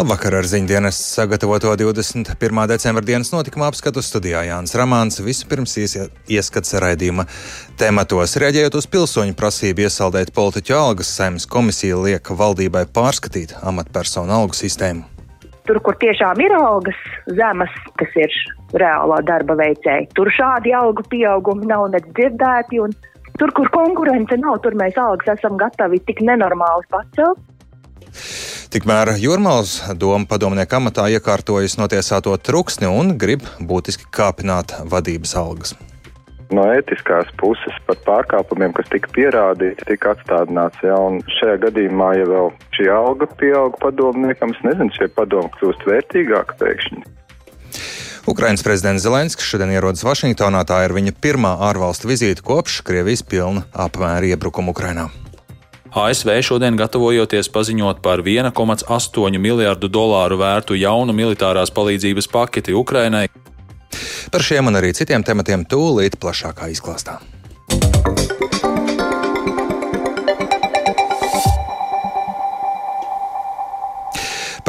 Labvakar ar ziņdienas sagatavoto 21. decembra dienas notikuma apskatu studijā Jānis Ramāns. Vispirms ieskats raidījuma tematos. Reaģējot uz pilsoņu prasību iesaldēt politiķu algas, saimnes komisija liek valdībai pārskatīt amatpersonu algu sistēmu. Tur, kur tiešām ir algas zemas, kas ir reālā darba veicēji, tur šādi algu pieaugumi nav nedzirdēti. Tur, kur konkurence nav, tur mēs algas esam gatavi tik nenormāli pacelt. Tikmēr Jurmāls doma padomnieka amatā iekārtojas notiesāto truksni un grib būtiski kāpināt vadības algas. No ētiskās puses par pārkāpumiem, kas tika pierādīti, tika atstādināts. Ja, šajā gadījumā, ja vēl šī alga pieauga padomniekam, es nezinu, šie padomi kļūst vērtīgāki pēkšņi. Ukrainas prezidents Zelenskis šodien ierodas Vašingtonā. Tā ir viņa pirmā ārvalstu vizīte kopš Krievijas pilna apmēra iebrukuma Ukrainā. ASV šodien gatavojoties paziņot par 1,8 miljardu dolāru vērtu jaunu militārās palīdzības paketi Ukrainai. Par šiem un arī citiem tematiem tūlīt plašākā izklāstā.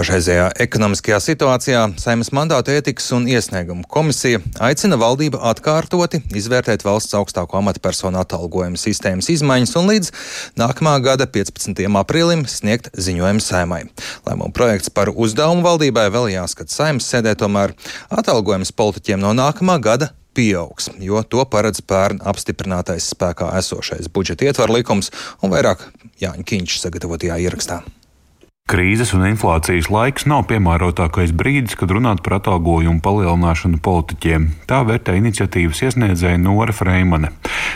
Pašreizējā ekonomiskajā situācijā Saimnes mandāta ētikas un iesniegumu komisija aicina valdību atkārtoti izvērtēt valsts augstāko amatpersonu atalgojuma sistēmas izmaiņas un līdz nākamā gada 15. aprīlim sniegt ziņojumu saimai. Lēmuma projekts par uzdevumu valdībai vēl jāskat saimnes sēdē, tomēr atalgojums politiķiem no nākamā gada pieaugs, jo to paredz pērn apstiprinātais spēkā esošais budžeta ietvaru likums un vairāk Jāņa Kīņš sagatavotajā ierakstā. Krīzes un inflācijas laiks nav piemērotākais brīdis, kad runāt par atalgojumu palielināšanu politiķiem. Tā vērtē iniciatīvas iesniedzēja Nora Freimane.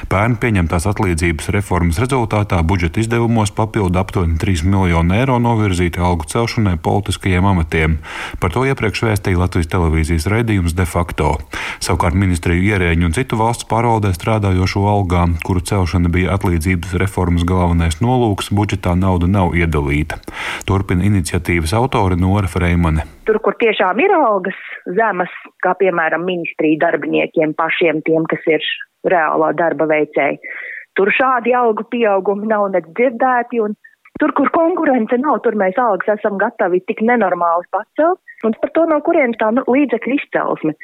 Pērn pieņemtās atlīdzības reformas rezultātā budžeta izdevumos papildu aptuveni 3 miljonu eiro novirzīti algu celšanai politiskajiem amatiem. Par to iepriekš vēstīja Latvijas televīzijas raidījums de facto. Savukārt ministriju ierēģu un citu valsts pārvaldē strādājošo algām, kuru celšana bija atlīdzības reformas galvenais nolūks, budžetā nauda nav iedalīta. Tur turpina iniciatīvas autore Nora Freimane. Tur, kur tiešām ir algas zemas, kā piemēram ministriju darbiniekiem pašiem tiem, kas ir reālā darba veicēji, tur šādi algu pieaugumi nav nedzirdēti. Tur, kur konkurence nav, tur mēs algas esam gatavi tik nenormāli pacelt. Un par to, no kurienes tā nu, līdzekļu izcelsme.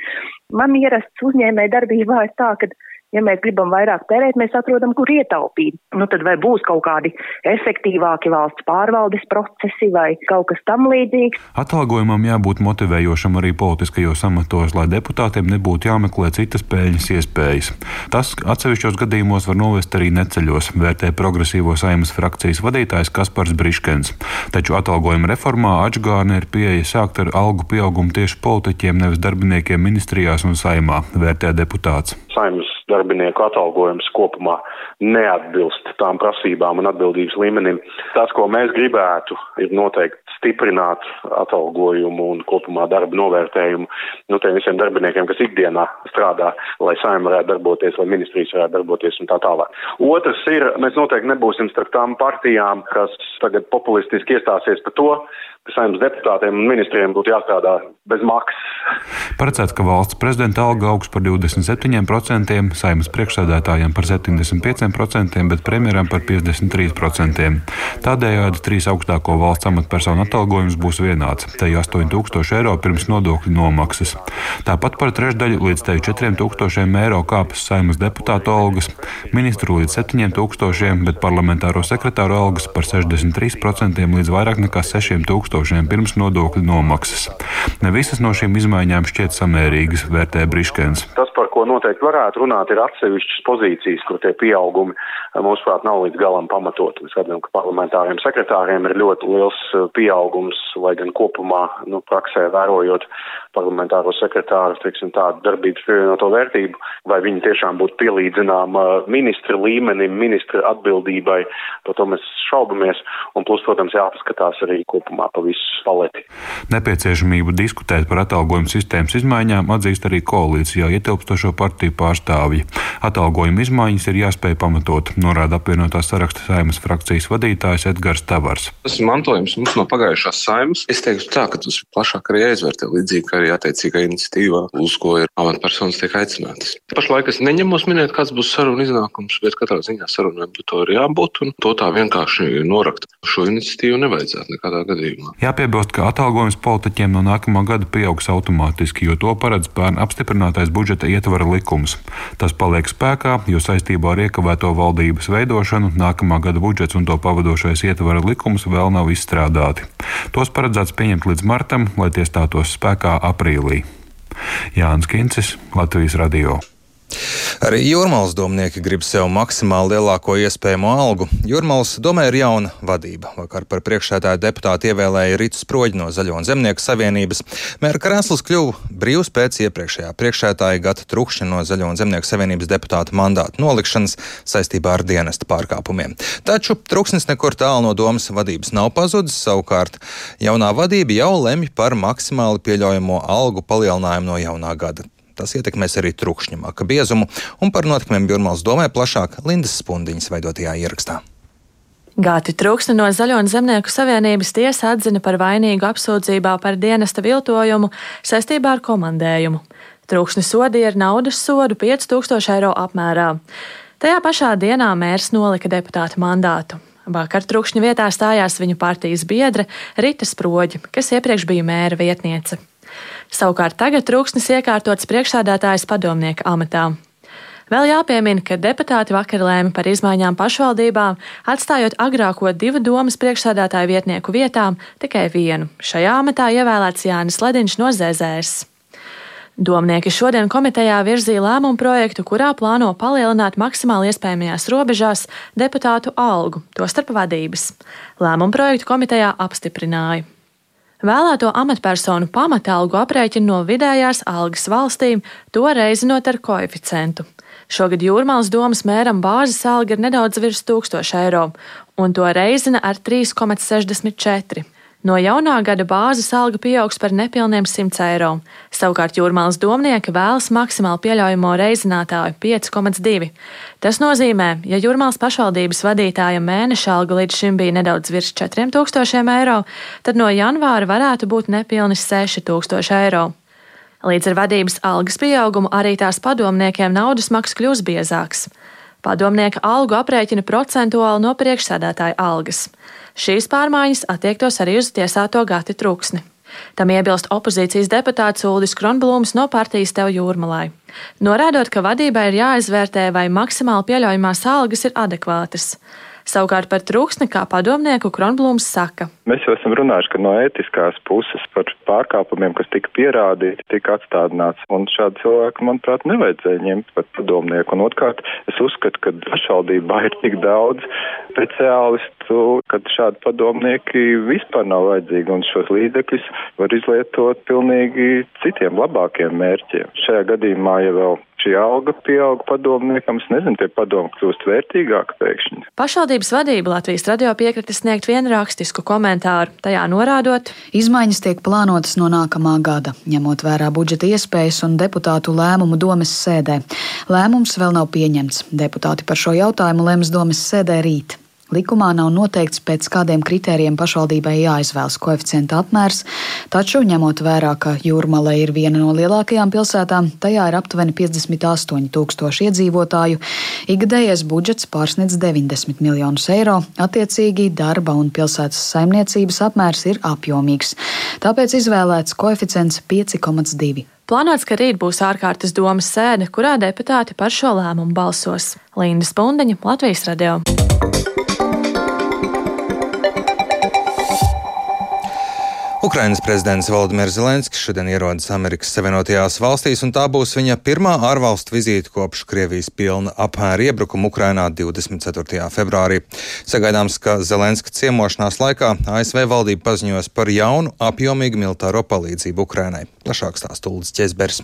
Man ierasts uzņēmē darbībā ir tā, ka Ja mēs gribam vairāk tērēt, mēs atrodam, kur ietaupīt. Nu, tad vai būs kaut kādi efektīvāki valsts pārvaldes procesi vai kaut kas tam līdzīgs? Atalgojumam jābūt motivējošam arī politiskajos amatos, lai deputātiem nebūtu jāmeklē citas peļņas iespējas. Tas atsevišķos gadījumos var novest arī neceļos, vērtē progresīvo saimas frakcijas vadītājs Kaspars Briškens. Taču atalgojuma reformā atžgārne ir pieeja sākt ar algu pieaugumu tieši politiķiem, nevis darbiniekiem ministrijās un saimā, vērtē deputāts. Saimnes darbinieku atalgojums kopumā neatbilst tām prasībām un atbildības līmenim. Tas, ko mēs gribētu, ir noteikti stiprināt atalgojumu un kopumā darba novērtējumu nu, tiem visiem darbiniekiem, kas ikdienā strādā, lai saima varētu darboties, lai ministrijas varētu darboties un tā tālāk. Otrs ir, mēs noteikti nebūsim starp tām partijām, kas tagad populistiski iestāsies par to, saimnes deputātiem un ministriem būtu jāstrādā bez maksas. Paredzēts, ka valsts prezidenta alga augs par 27%, saimas priekšsēdētājiem par 75%, bet premjeram par 53%. Tādējādi trīs augstāko valsts amatpersonu atalgojums būs vienāds - te 8000 eiro pirms nodokļu nomaksas. Tāpat par trešdaļu līdz te 4000 eiro kāpas saimas deputātu algas, ministru līdz 7000, bet parlamentāro sekretāru algas par 63% līdz vairāk nekā 6000 tūkstošiem pirms nodokļu nomaksas. Ne visas no šīm izmaiņām šķiet samērīgas, vērtē Briškens. Tas, ko noteikti varētu runāt, ir atsevišķas pozīcijas, kur tie pieaugumi, mūsuprāt, nav līdz galam pamatot. Mēs redzam, ka parlamentāriem sekretāriem ir ļoti liels eh, pieaugums, lai gan kopumā, nu, praksē vērojot parlamentāro sekretāru, teiksim, tādu darbības pievienoto vērtību, vai viņi tiešām būtu pielīdzināma ministra līmenim, ministra atbildībai, par to mēs šaubamies. Un plus, protams, jāpaskatās arī kopumā pa visu paleti. Nepieciešamību diskutēt par atalgojumu sistēmas izmaiņām atzīst arī koalīcijā ietilpstošo partiju pārstāvji. Atalgojuma izmaiņas ir jāspēj pamatot, norāda apvienotās saraksta saimas frakcijas vadītājs Edgars Tavars. Tas ir mantojums mums no pagājušās saimas. Es teiktu tā, ka tas plašāk arī jāizvērtē līdzīgi kā arī attiecīgā iniciatīvā, uz ko ir amatpersonas tiek aicinātas. Pašlaik es neņemos minēt, kāds būs saruna iznākums, bet katrā ziņā sarunai būtu jābūt un to tā vienkārši norakt. Šo iniciatīvu nevajadzētu nekādā gadījumā. Jāpiebilst, ka atalgojums politiķiem no nākamā gada pieaugs automātiski, jo to paredz pērn apstiprinātais budžeta ietvara likums. Tas paliek spēkā, jo saistībā ar iekavēto valdības veidošanu nākamā gada budžets un to pavadošais ietvara likums vēl nav izstrādāti. Tos paredzēts pieņemt līdz martam, lai tie stātos spēkā aprīlī. Jānis Kincis, Latvijas Radio. Arī Jurmālas domnieki grib sev maksimāli lielāko iespējamo algu. Jurmālas domē ir jauna vadība. Vakar par priekšsētāju deputātu ievēlēja Rītas Sproģi no Zaļo un Zemnieku savienības. Mēra krēsls kļuva brīvs pēc iepriekšējā priekšsētāja Gata Trukšņa no Zaļo un Zemnieku savienības deputāta mandāta nolikšanas saistībā ar dienesta pārkāpumiem. Taču Truksnis nekur tālu no domas vadības nav pazudis. Savukārt jaunā vadība jau lemj par maksimāli pieļaujamo algu palielinājumu no jaunā gada. Tas ietekmēs arī trukšņa maka biezumu, un par notikumiem Jurmāls domē plašāk Lindas Spundiņas veidotajā ierakstā. Gāti Trūksni no Zaļo un Zemnieku savienības tiesa atzina par vainīgu apsūdzībā par dienesta viltojumu saistībā ar komandējumu. Trūksni sodīja ar naudas sodu 5000 eiro apmērā. Tajā pašā dienā mērs nolika deputāta mandātu. Vakar trūkšņa vietā stājās viņu partijas biedre Rita Sproģi, kas iepriekš bija mēra vietniece. Savukārt tagad trūksnis iekārtots priekšsādātājas padomnieka amatā. Vēl jāpiemina, ka deputāti vakar lēma par izmaiņām pašvaldībām, atstājot agrāko divu domas priekšsādātāju vietnieku vietām tikai vienu. Šajā amatā ievēlēts Jānis Lediņš no ZZS. Domnieki šodien komitejā virzīja lēmumu projektu, kurā plāno palielināt maksimāli iespējamajās robežās deputātu algu, tostarp vadības. Lēmumu projektu komitejā apstiprināja. Vēlēto amatpersonu pamatalgu aprēķina no vidējās algas valstīm, to reizinot ar koeficientu. Šogad Jūrmālas domas mēram bāzes alga ir nedaudz virs 1000 eiro, un to reizina ar 3,64. No jaunā gada bāzes alga pieaugs par nepilniem 100 eiro. Savukārt jūrmālas domnieki vēlas maksimāli pieļaujamo reizinātāju 5,2. Tas nozīmē, ja jūrmālas pašvaldības vadītāja mēneša alga līdz šim bija nedaudz virs 4000 eiro, tad no janvāra varētu būt nepilni 6000 eiro. Līdz ar vadības algas pieaugumu arī tās padomniekiem naudas maks kļūs biezāks. Padomnieka algu aprēķina procentuāli no priekšsēdētāja algas. Šīs pārmaiņas attiektos arī uz tiesāto Gati Truksni. Tam iebilst opozīcijas deputāts Uldis Kronblūms no partijas Tev Jūrmalai. Norādot, ka vadībai ir jāizvērtē, vai maksimāli pieļaujamās algas ir adekvātas. Savukārt par trūksni kā padomnieku Kronblūms saka. Mēs jau esam runājuši, ka no ētiskās puses par pārkāpumiem, kas tika pierādīti, tika atstādināts. Un šādu cilvēku, manuprāt, nevajadzēja ņemt par padomnieku. Un otrkārt, es uzskatu, ka pašvaldībā ir tik daudz speciālistu, ka šādi padomnieki vispār nav vajadzīgi. Un šos līdzekļus var izlietot pilnīgi citiem labākiem mērķiem. Šajā gadījumā, ja vēl šī alga pieauga padomniekam, es nezinu, tie padomi kļūst vērtīgāki pēkšņi. Pašvaldības vadība Latvijas radio piekritis sniegt vienu rakstisku komentāru, tajā norādot, izmaiņas tiek plānotas no nākamā gada, ņemot vērā budžeta iespējas un deputātu lēmumu domes sēdē. Lēmums vēl nav pieņemts. Deputāti par šo jautājumu lems domes sēdē rīt. Likumā nav noteikts, pēc kādiem kritērijiem pašvaldībai jāizvēlas koeficienta apmērs, taču, ņemot vērā, ka Jūrmala ir viena no lielākajām pilsētām, tajā ir aptuveni 58 tūkstoši iedzīvotāju, ikgadējais budžets pārsniedz 90 miljonus eiro, attiecīgi darba un pilsētas saimniecības apmērs ir apjomīgs. Tāpēc izvēlēts koeficients 5,2. Plānots, ka rīt būs ārkārtas domas sēde, kurā deputāti par šo lēmumu balsos. Linda Spundeņa, Latvijas radio. Ukrainas prezidents Valdemirs Zelenskis šodien ierodas Amerikas Savienotajās valstīs, un tā būs viņa pirmā ārvalstu vizīte kopš Krievijas pilna apmēra iebrukuma Ukrainā 24. februārī. Sagaidāms, ka Zelenska ciemošanās laikā ASV valdība paziņos par jaunu apjomīgu militāro palīdzību Ukrainai. Plašāk stāsta Ulris Česbers.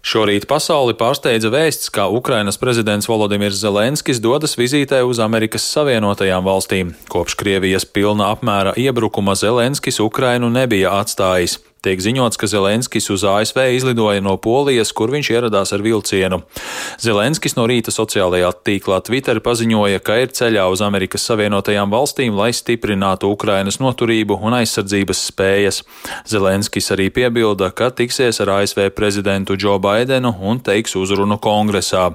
Šorīt pasauli pārsteidza vēsts, ka Ukrainas prezidents Volodimirs Zelenskis dodas vizītē uz Amerikas Savienotajām valstīm. Kopš Krievijas pilna apmēra iebrukuma Zelenskis Ukrainu nebija atstājis. Tiek ziņots, ka Zelenskis uz ASV izlidoja no Polijas, kur viņš ieradās ar vilcienu. Zelenskis no rīta sociālajā tīklā Twitter paziņoja, ka ir ceļā uz Amerikas Savienotajām valstīm, lai stiprinātu Ukrainas noturību un aizsardzības spējas. Zelenskis arī piebilda, ka tiksies ar ASV prezidentu Džo Baidenu un teiks uzrunu kongresā.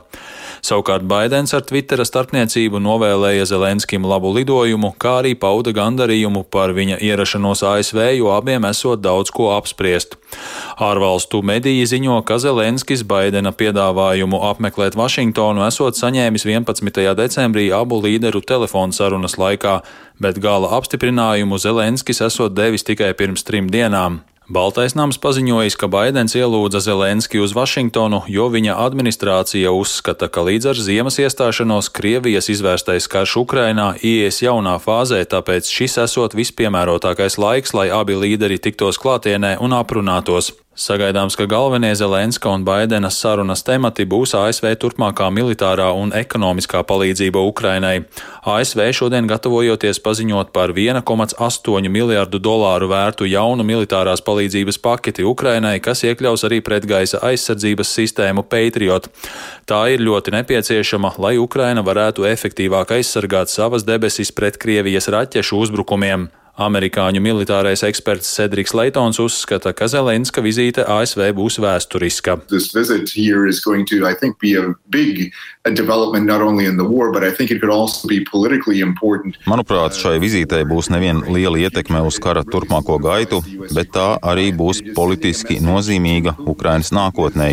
Savukārt Baidens ar Twittera starpniecību novēlēja Zelenskim labu lidojumu, kā arī pauda gandarījumu par viņa ierašanos ASV, jo abiem esot daudz ko apspriest. Ārvalstu mediji ziņo, ka Zelenskis Baidena piedāvājumu apmeklēt Vašingtonu esot saņēmis 11. decembrī abu līderu telefonu sarunas laikā, bet gala apstiprinājumu Zelenskis esot devis tikai pirms trim dienām. Baltais nams paziņojis, ka Baidens ielūdza Zelenski uz Vašingtonu, jo viņa administrācija uzskata, ka līdz ar ziemas iestāšanos Krievijas izvērstais karš Ukrainā ies jaunā fāzē, tāpēc šis esot vispiemērotākais laiks, lai abi līderi tiktos klātienē un aprunātos. Sagaidāms, ka galvenie Zelenska un Baidena sarunas temati būs ASV turpmākā militārā un ekonomiskā palīdzība Ukrainai. ASV šodien gatavojoties paziņot par 1,8 miljārdu dolāru vērtu jaunu militārās palīdzības paketi Ukrainai, kas iekļaus arī pretgaisa aizsardzības sistēmu Patriot. Tā ir ļoti nepieciešama, lai Ukraina varētu efektīvāk aizsargāt savas debesis pret Krievijas raķešu uzbrukumiem. Amerikāņu militārais eksperts Cedriks Leitons uzskata, ka Zelenska vizīte ASV būs vēsturiska. Manuprāt, šai vizītei būs nevien liela ietekme uz kara turpmāko gaitu, bet tā arī būs politiski nozīmīga Ukrainas nākotnē.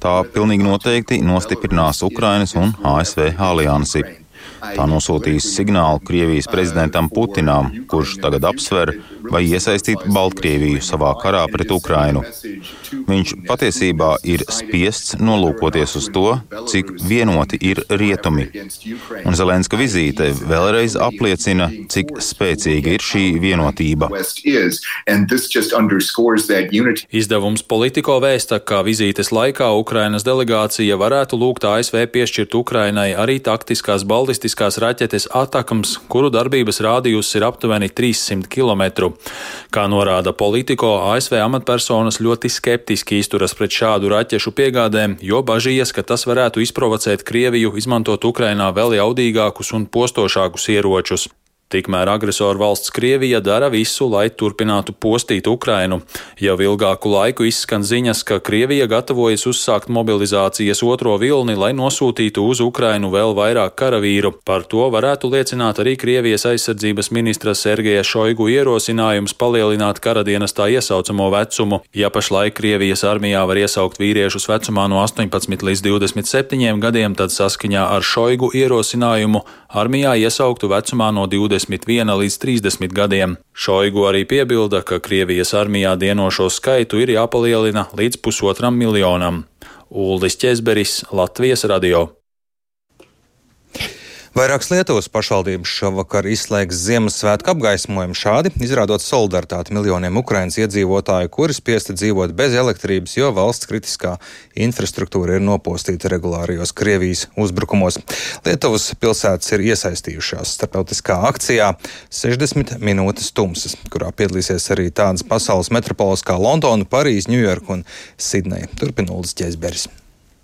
Tā pilnīgi noteikti nostiprinās Ukrainas un ASV aliansi. Tā nosūtīs signālu Krievijas prezidentam Putinam, kurš tagad apsver, vai iesaistīt Baltkrieviju savā karā pret Ukrainu. Viņš patiesībā ir spiests nolūkoties uz to, cik vienoti ir rietumi. Un Zelenska vizīte vēlreiz apliecina, cik spēcīga ir šī vienotība. Izdevums Politico vēsta, ka vizītes laikā Ukrainas delegācija varētu lūgt ASV piešķirt Ukrainai arī taktiskās ballistiskās raķetes Atakams, kuru darbības rādījus ir aptuveni 300 km. Kā norāda Politico, ASV amatpersonas ļoti skeptiski izturas pret šādu raķešu piegādēm, jo bažījies, ka tas varētu izprovocēt Krieviju izmantot Ukrainā vēl jaudīgākus un postošākus ieročus. Tikmēr agresoru valsts Krievija dara visu, lai turpinātu postīt Ukrainu. Jau ilgāku laiku izskan ziņas, ka Krievija gatavojas uzsākt mobilizācijas otro vilni, lai nosūtītu uz Ukrainu vēl vairāk karavīru. Par to varētu liecināt arī Krievijas aizsardzības ministra Sergeja Šoigu ierosinājums palielināt karadienestā iesaucamo vecumu. Ja pašlaik Krievijas armijā var iesaukt vīriešus vecumā no 18 līdz 27 gadiem, tad saskaņā ar Šoigu ierosinājumu armijā iesauktu vecumā no 20. 21 līdz 30 gadiem. Šoigu arī piebilda, ka Krievijas armijā dienošo skaitu ir jāpalielina līdz pusotram miljonam. Uldis Česberis, Latvijas radio. Vairākas Lietuvas pašvaldības šovakar izslēgs Ziemassvētku apgaismojumu šādi, izrādot solidaritāti miljoniem Ukraiņas iedzīvotāju, kuri spiesti dzīvot bez elektrības, jo valsts kritiskā infrastruktūra ir nopostīta regulārijos Krievijas uzbrukumos. Lietuvas pilsētas ir iesaistījušās starptautiskā akcijā 60 minūtes tumsas, kurā piedalīsies arī tādas pasaules metropoles kā Londona, Parīze, Ņujorka un Sidneja. Turpina Uldis Ķēzberis.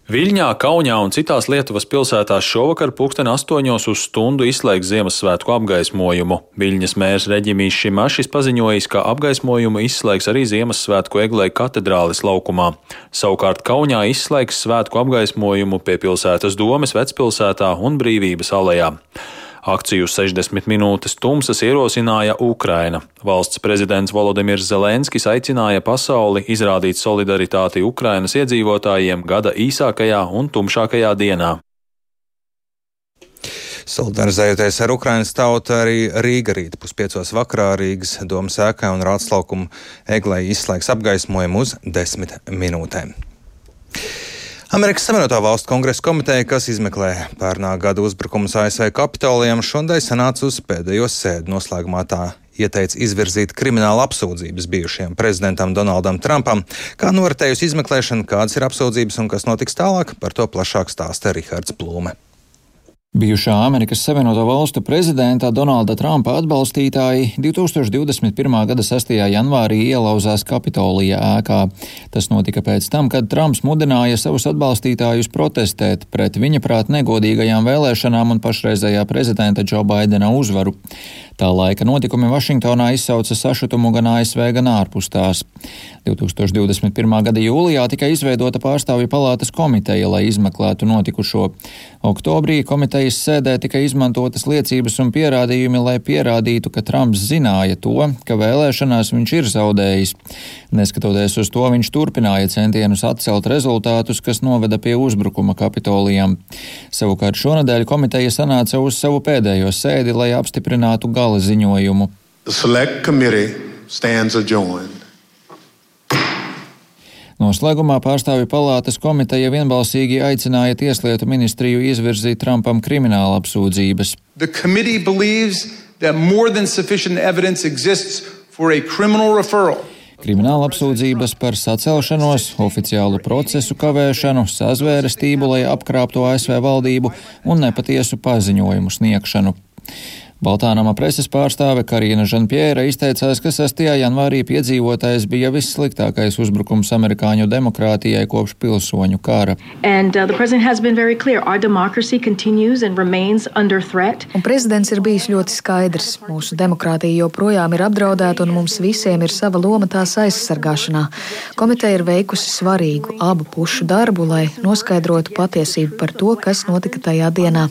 Viļņā, Kaunijā un citās Lietuvas pilsētās šovakar pulksten astoņos uz stundu izslēgs Ziemassvētku apgaismojumu. Viļņas mērs Reģimīs Šimašis paziņojis, ka apgaismojumu izslēgs arī Ziemassvētku eglē katedrālis laukumā. Savukārt Kaunijā izslēgs svētku apgaismojumu pie pilsētas domes vecpilsētā un brīvības alejā. Akciju 60 minūtes tumsas ierosināja Ukraina. Valsts prezidents Volodimirs Zelenskis aicināja pasauli izrādīt solidaritāti Ukrainas iedzīvotājiem gada īsākajā un tumšākajā dienā. Solidarizējoties ar Ukraiņas tautu, arī Rīga rīt puspiecos vakarā Rīgas domas ēkā un Rātslaukuma eglē izslēgs apgaismojumu uz desmit minūtēm. Amerikas Savienoto Valstu kongresa komiteja, kas izmeklē pērnā gada uzbrukumus ASV Kapitolijam, šodien sanāca uz pēdējo sēdu noslēgumā tā ieteica izvirzīt kriminālu apsūdzības bijušajam prezidentam Donaldam Trumpam. Kā noritējusi izmeklēšana, kādas ir apsūdzības un kas notiks tālāk, par to plašāk stāsta Rihards Plūme. Bijušā Amerikas Savienoto Valstu prezidenta Donalda Trumpa atbalstītāji 2021. gada 6. janvārī ielauzās Kapitolija ēkā. Tas notika pēc tam, kad Trumps mudināja savus atbalstītājus protestēt pret viņa prāt negodīgajām vēlēšanām un pašreizējā prezidenta Džo Baidena uzvaru. Tā laika notikumi Vašingtonā izsauca sašutumu gan ASV, gan ārpus tās. 2021. gada jūlijā tika izveidota pārstāvju palātas komiteja, lai izmeklētu notikušo. Oktobrī komitejas sēdē tika izmantotas liecības un pierādījumi, lai pierādītu, ka Trumps zināja to, ka vēlēšanās viņš ir zaudējis. Neskatoties uz to, viņš turpināja centienus atcelt rezultātus, kas noveda pie uzbrukuma Kapitolijam. Savukārt šonadēļ komiteja sanāca uz savu pēdējo sēdi, lai apstiprinātu gala gala ziņojumu. Noslēgumā pārstāvju palātas komiteja vienbalsīgi aicināja Tieslietu ministriju izvirzīt Trumpam krimināla apsūdzības. Krimināla apsūdzības par sacelšanos, oficiālu procesu kavēšanu, sazvērestību, lai apkrāptu ASV valdību un nepatiesu paziņojumu sniegšanu. Baltānama preses pārstāve Karina Žanpjēra izteicās, ka 6. janvārī piedzīvotais bija vissliktākais uzbrukums amerikāņu demokrātijai kopš pilsoņu kara. And, uh, un prezidents ir bijis ļoti skaidrs. Mūsu demokrātija joprojām ir apdraudēta un mums visiem ir sava loma tās aizsargāšanā. Komiteja ir veikusi svarīgu abu pušu darbu, lai noskaidrotu patiesību par to, kas notika tajā dienā.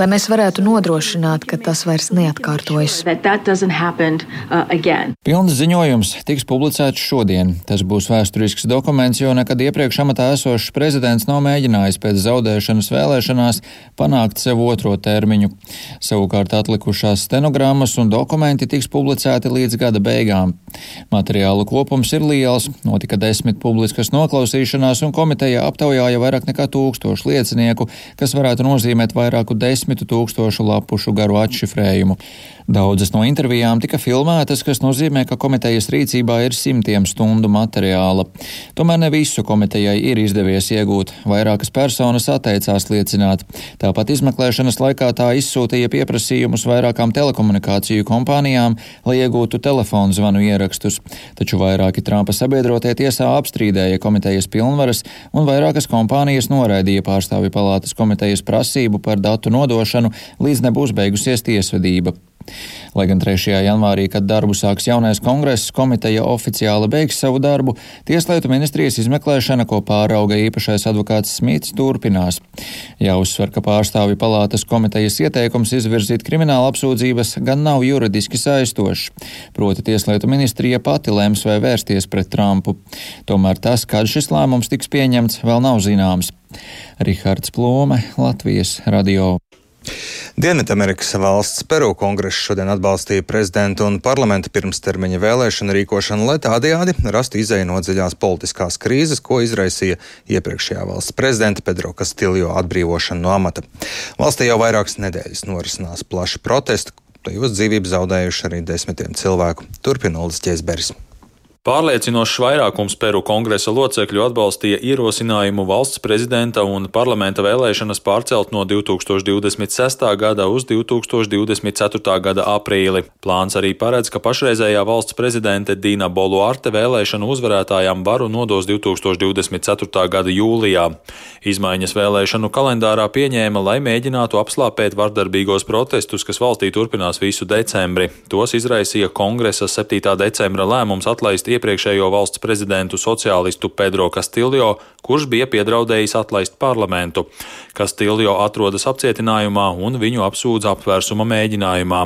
Lai mēs varētu nodrošināt, ka tas vairs vairs neatkārtojas. Uh, Pilns ziņojums tiks publicēts šodien. Tas būs vēsturisks dokuments, jo nekad iepriekš amatā esošs prezidents nav mēģinājis pēc zaudēšanas vēlēšanās panākt sev otro termiņu. Savukārt atlikušās stenogrammas un dokumenti tiks publicēti līdz gada beigām. Materiālu kopums ir liels, notika desmit publiskas noklausīšanās, un komiteja aptaujāja vairāk nekā tūkstošu liecinieku, kas varētu nozīmēt vairāku desmitu tūkstošu lapušu garu atšifrējumu É. Daudzas no intervijām tika filmētas, kas nozīmē, ka komitejas rīcībā ir simtiem stundu materiāla. Tomēr ne visu komitejai ir izdevies iegūt. Vairākas personas atteicās liecināt. Tāpat izmeklēšanas laikā tā izsūtīja pieprasījumus vairākām telekomunikāciju kompānijām, lai iegūtu telefonu zvanu ierakstus. Taču vairāki Trumpa sabiedrotie tiesā apstrīdēja komitejas pilnvaras, un vairākas kompānijas noraidīja pārstāvju palātas komitejas prasību par datu nodošanu, līdz nebūs beigusies tiesvedība. Lai gan 3. janvārī, kad darbu sāks jaunais kongress, komiteja oficiāli beigs savu darbu, Tieslietu ministrijas izmeklēšana, ko pārauga īpašais advokāts Smits, turpinās. Jāuzsver, ka pārstāvju palātas komitejas ieteikums izvirzīt krimināla apsūdzības gan nav juridiski saistošs. Proti Tieslietu ministrija pati lems vai vērsties pret Trumpu. Tomēr tas, kad šis lēmums tiks pieņemts, vēl nav zināms. Rihards Plome, Latvijas radio. Dienvidamerikas valsts Peru kongress šodien atbalstīja prezidentu un parlamenta pirmstermiņa vēlēšanu rīkošanu, lai tādējādi rastu izēju no dziļās politiskās krīzes, ko izraisīja iepriekšējā valsts prezidenta Pedro Castillo atbrīvošana no amata. Valstī jau vairākas nedēļas norisinās plaši protesti, tajos dzīvību zaudējuši arī desmitiem cilvēku. Turpina Ulas Ķēzberis. Pārliecinošs vairākums Peru kongresa locekļu atbalstīja ierosinājumu valsts prezidenta un parlamenta vēlēšanas pārcelt no 2026. gada uz 2024. gada aprīli. Plāns arī paredz, ka pašreizējā valsts prezidente Dīna Boluarte vēlēšanu uzvarētājām varu nodos 2024. gada jūlijā. Izmaiņas vēlēšanu kalendārā pieņēma, lai mēģinātu apslāpēt vardarbīgos protestus, kas valstī turpinās visu decembri. Tos izraisīja kongresa 7. decembra lēmums atlaist iepriekšējo valsts prezidentu sociālistu Pedro Castillo, kurš bija piedraudējis atlaist parlamentu. Castillo atrodas apcietinājumā un viņu apsūdz apvērsuma mēģinājumā.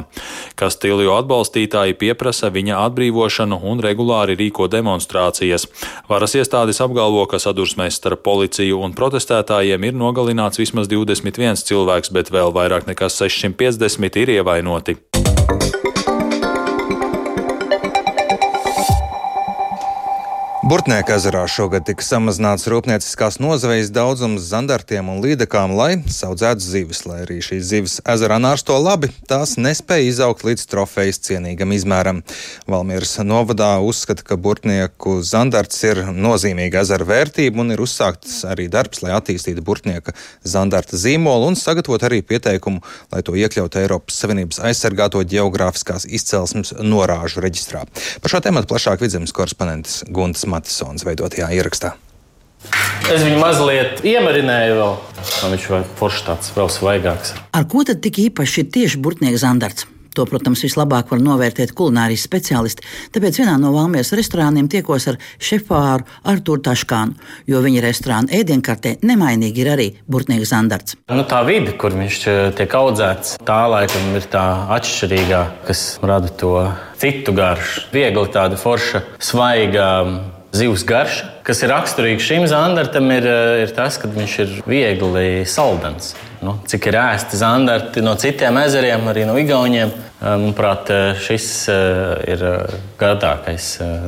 Castillo atbalstītāji pieprasa viņa atbrīvošanu un regulāri rīko demonstrācijas. Varas iestādes apgalvo, ka sadursmēs starp policiju un protestētājiem ir nogalināts vismaz 21 cilvēks, bet vēl vairāk nekā 650 ir ievainoti. Burtnieka ezerā šogad tika samazināts rūpnieciskās nozvejas daudzums zandartiem un līdekām, lai audzētu zivis. Lai arī šīs zivis ezerā nārsto labi, tās nespēja izaugt līdz trofejas cienīgam izmēram. Valmieras novadā uzskata, ka burtnieku zandarts ir nozīmīga ezera vērtība un ir uzsākts arī darbs, lai attīstītu burtnieka zandarta zīmolu un sagatavot arī pieteikumu, lai to iekļautu Eiropas Savienības aizsargāto geogrāfiskās izcelsmes norāžu reģistrā. Par šo tēmu plašāk vidzemes korespondents Gunts. Matisons veidotajā ierakstā. Es viņu mazliet iemarināju vēl. Viņš vai foršs tāds vēl svaigāks. Ar ko tad tik īpaši ir tieši burtnieks Zandarts? To, protams, vislabāk var novērtēt kulinārijas speciālisti, tāpēc vienā no Valmijas restorāniem tiekos ar šefpāru Arturu Taškānu, jo viņa restorāna ēdienkartē nemainīgi ir arī burtnieks Zandarts. Nu, tā vide, kur viņš eh, tiek audzēts, tā laikam ir tā atšķirīgā, kas rada to citu garšu. Viegli tāda forša, svaiga zivs garša. Kas ir raksturīgs šim zandartam, ir, eh, ir tas, ka viņš ir viegli saldens. Nu, cik ir ēsti zandarti no citiem ezeriem, arī no Igauniem, Manuprāt, šis ir gardākais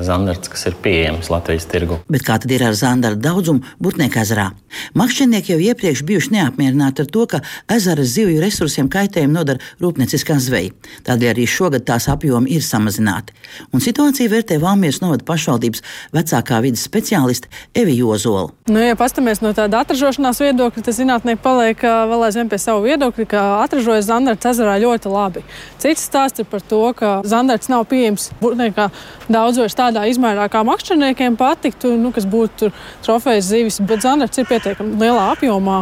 zandarts, kas ir pieejams Latvijas tirgu. Bet kā tad ir ar zandarta daudzumu Burtnieka ezerā? Makšķernieki jau iepriekš bijuši neapmierināti ar to, ka ezera zivju resursiem kaitējumu nodara rūpnieciskā zveja. Tādēļ arī šogad tās apjomi ir samazināti. Un situāciju vērtē Valmieras novada pašvaldības vecākā vidas speciāliste Evi Jozola. Nu, ja pastamies no tāda atražošanās viedokļa, tad zinātnē paliek vēl aizvien pie savu viedokļa, ka atražojas zandarts ezerā ļoti labi. Cits stāsts ir par to, ka zandarts nav pieejams burtniekā daudz vairs tādā izmērā, kā makšķerniekiem patiktu, nu, kas būtu trofejas zivis, bet zandarts ir pietiekami lielā apjomā.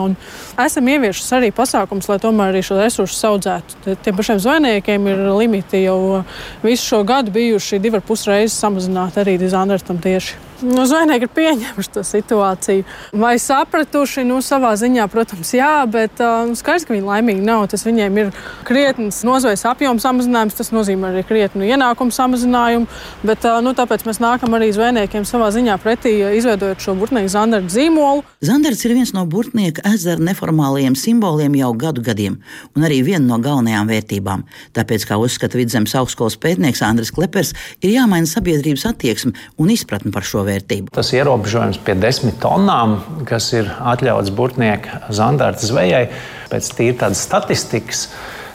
Esam ieviešuši arī pasākums, lai tomēr arī šo resursu audzētu. Tiem pašiem zvejniekiem ir limiti jau visu šo gadu bijuši divi ar pus reizes samazināti arī zandartam tieši. Nu, zvejnieki ir pieņēmuši to situāciju. Vai sapratuši, nu, savā ziņā, protams, jā, bet uh, skaidrs, ka viņi laimīgi nav. Tas viņiem ir krietnes nozvejas apjoms samazinājums, tas nozīmē arī krietnu ienākumu samazinājumu. Bet, uh, nu, tāpēc mēs nākam arī zvejniekiem savā ziņā pretī, izveidojot šo burtnieku zandarta zīmolu. Zandarts ir viens no burtnieka ezera neformālajiem simboliem jau gadu gadiem, un arī viena no galvenajām vērtībām. Tāpēc, kā uzskata Vidzemes augstskolas pētnieks Andris Klepers, ir jāmaina sabiedrības attieksme un izpratne par šo vērtību vērtību. Tas ierobežojums pie desmit tonnām, kas ir atļauts burtnieku zandarta zvejai, pēc tīri tādas statistikas.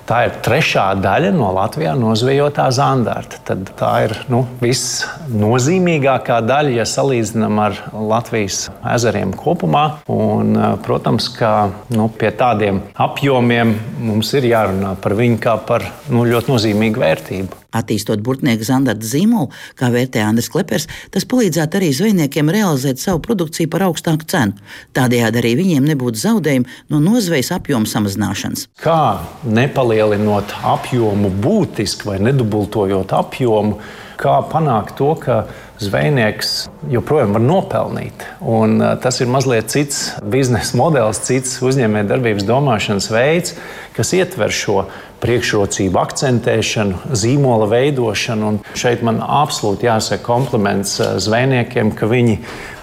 Tā ir trešā daļa no Latvijā nozvejotā zandarta. Tad tā ir nu, visnozīmīgākā daļa, ja salīdzinām ar Latvijas ezeriem kopumā. Un, protams, ka nu, pie tādiem apjomiem mums ir jārunā par viņu kā par nu, ļoti nozīmīgu vērtību. Attīstot burtnieku zandarta zīmolu, kā vērtē Andris Klepers, tas palīdzētu arī zvejniekiem realizēt savu produkciju par augstāku cenu. Tādējādi arī viņiem nebūtu zaudējumi no nozvejas apjoma samazināšanas. Kā nepalielinot apjomu būtiski vai nedubultojot apjomu, kā panākt to, ka zvejnieks joprojām var nopelnīt. Un, uh, tas ir mazliet cits biznesa modelis, cits uzņēmējdarbības domāšanas veids, kas ietver šo priekšrocību akcentēšanu, zīmola veidošanu. Un šeit man absolūti jāsaka kompliments eh, zvejniekiem, ka viņi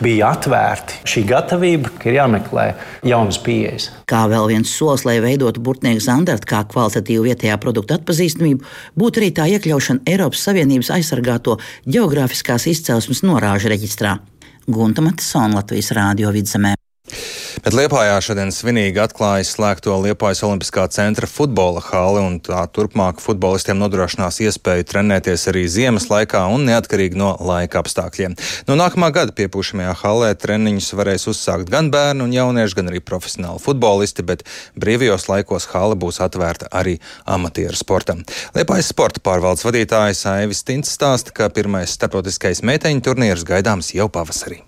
bija atvērti. Šī gatavība, ka ir jāmeklē jaunas pieejas. Kā vēl viens solis, lai veidotu burtnieku zandartu kā kvalitatīvu vietējā produktu atpazīstamību, būtu arī tā iekļaušana Eiropas Savienības aizsargāto geogrāfiskās izcelsmes norāžu reģistrā. Gunta Matisona Latvijas Rādio vidzemē. Bet Liepājā šodien svinīgi atklājas slēgto Liepājas Olimpiskā centra futbola hali, un tā turpmāk futbolistiem nodrošinās iespēju trenēties arī ziemas laikā un neatkarīgi no laika apstākļiem. No nākamā gada piepūšamajā halē treniņus varēs uzsākt gan bērni un jaunieši, gan arī profesionāli futbolisti, bet brīvajos laikos hale būs atvērta arī amatieru sportam. Liepājas sporta pārvaldes vadītājs Aivis Tints stāsta, ka pirmais starptautiskais meiteņu turnīrs gaidāms jau pavasarī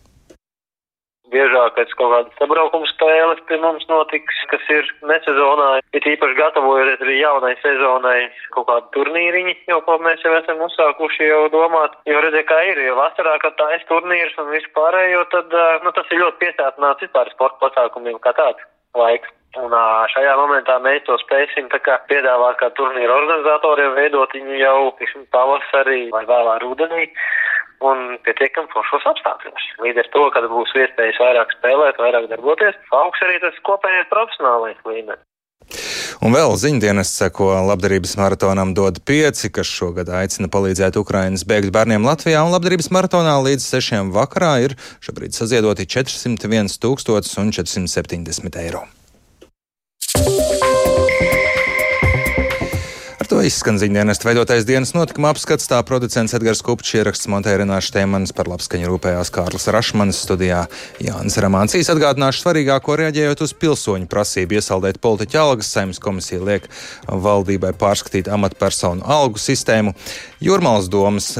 biežākais kaut kādas sabraukuma spēles pie mums notiks, kas ir nesezonā, ir īpaši gatavojoties arī jaunai sezonai kaut kādu turnīriņu, jau ko mēs jau esam uzsākuši jau domāt, jo redziet, kā ir, jo vasarā, kad tā ir turnīrs un viss pārējo, tad, nu, tas ir ļoti piesātināts vispār sporta pasākumiem kā tāds laiks. Un šajā momentā mēs to spēsim piedāvāt kā turnīra organizatoriem veidot viņu jau, tiksim, pavasarī vai vēlā rudenī un pietiekami foršos apstākļos. Līdz ar to, kad būs iespējas vairāk spēlēt, vairāk darboties, augs arī tas kopējais profesionālais līmenis. Un vēl ziņdienas seko labdarības maratonam dod pieci, kas šogad aicina palīdzēt Ukrainas bēgļu bērniem Latvijā, un labdarības maratonā līdz sešiem vakarā ir šobrīd saziedoti 401 470 eiro. Ar to izskan ziņdienas veidotais dienas notikuma apskats. Tā producents Edgars Kupčs ieraksts Montēra Renāša Tēmanis par labskaņu rūpējās Kārlis Rašmanis studijā Jānis Ramāncīs atgādināšu svarīgāko reaģējot uz pilsoņu prasību iesaldēt politiķu algas. Saimnes komisija liek valdībai pārskatīt amatpersonu algu sistēmu. Jūrmālas domas,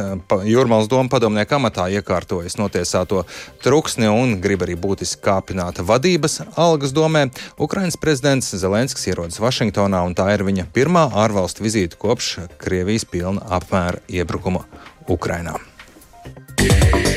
Jūrmālas doma padomnieka amatā iekārtojas notiesāto truksni un grib arī būtiski kāpināt vadības algas domē. Ukrainas prezidents Zelenskis ierodas Vašingtonā un tā ir viņa pirmā ārvalstu vizīte vizīti kopš Krievijas pilna apmēra iebrukuma Ukrainā. Yeah.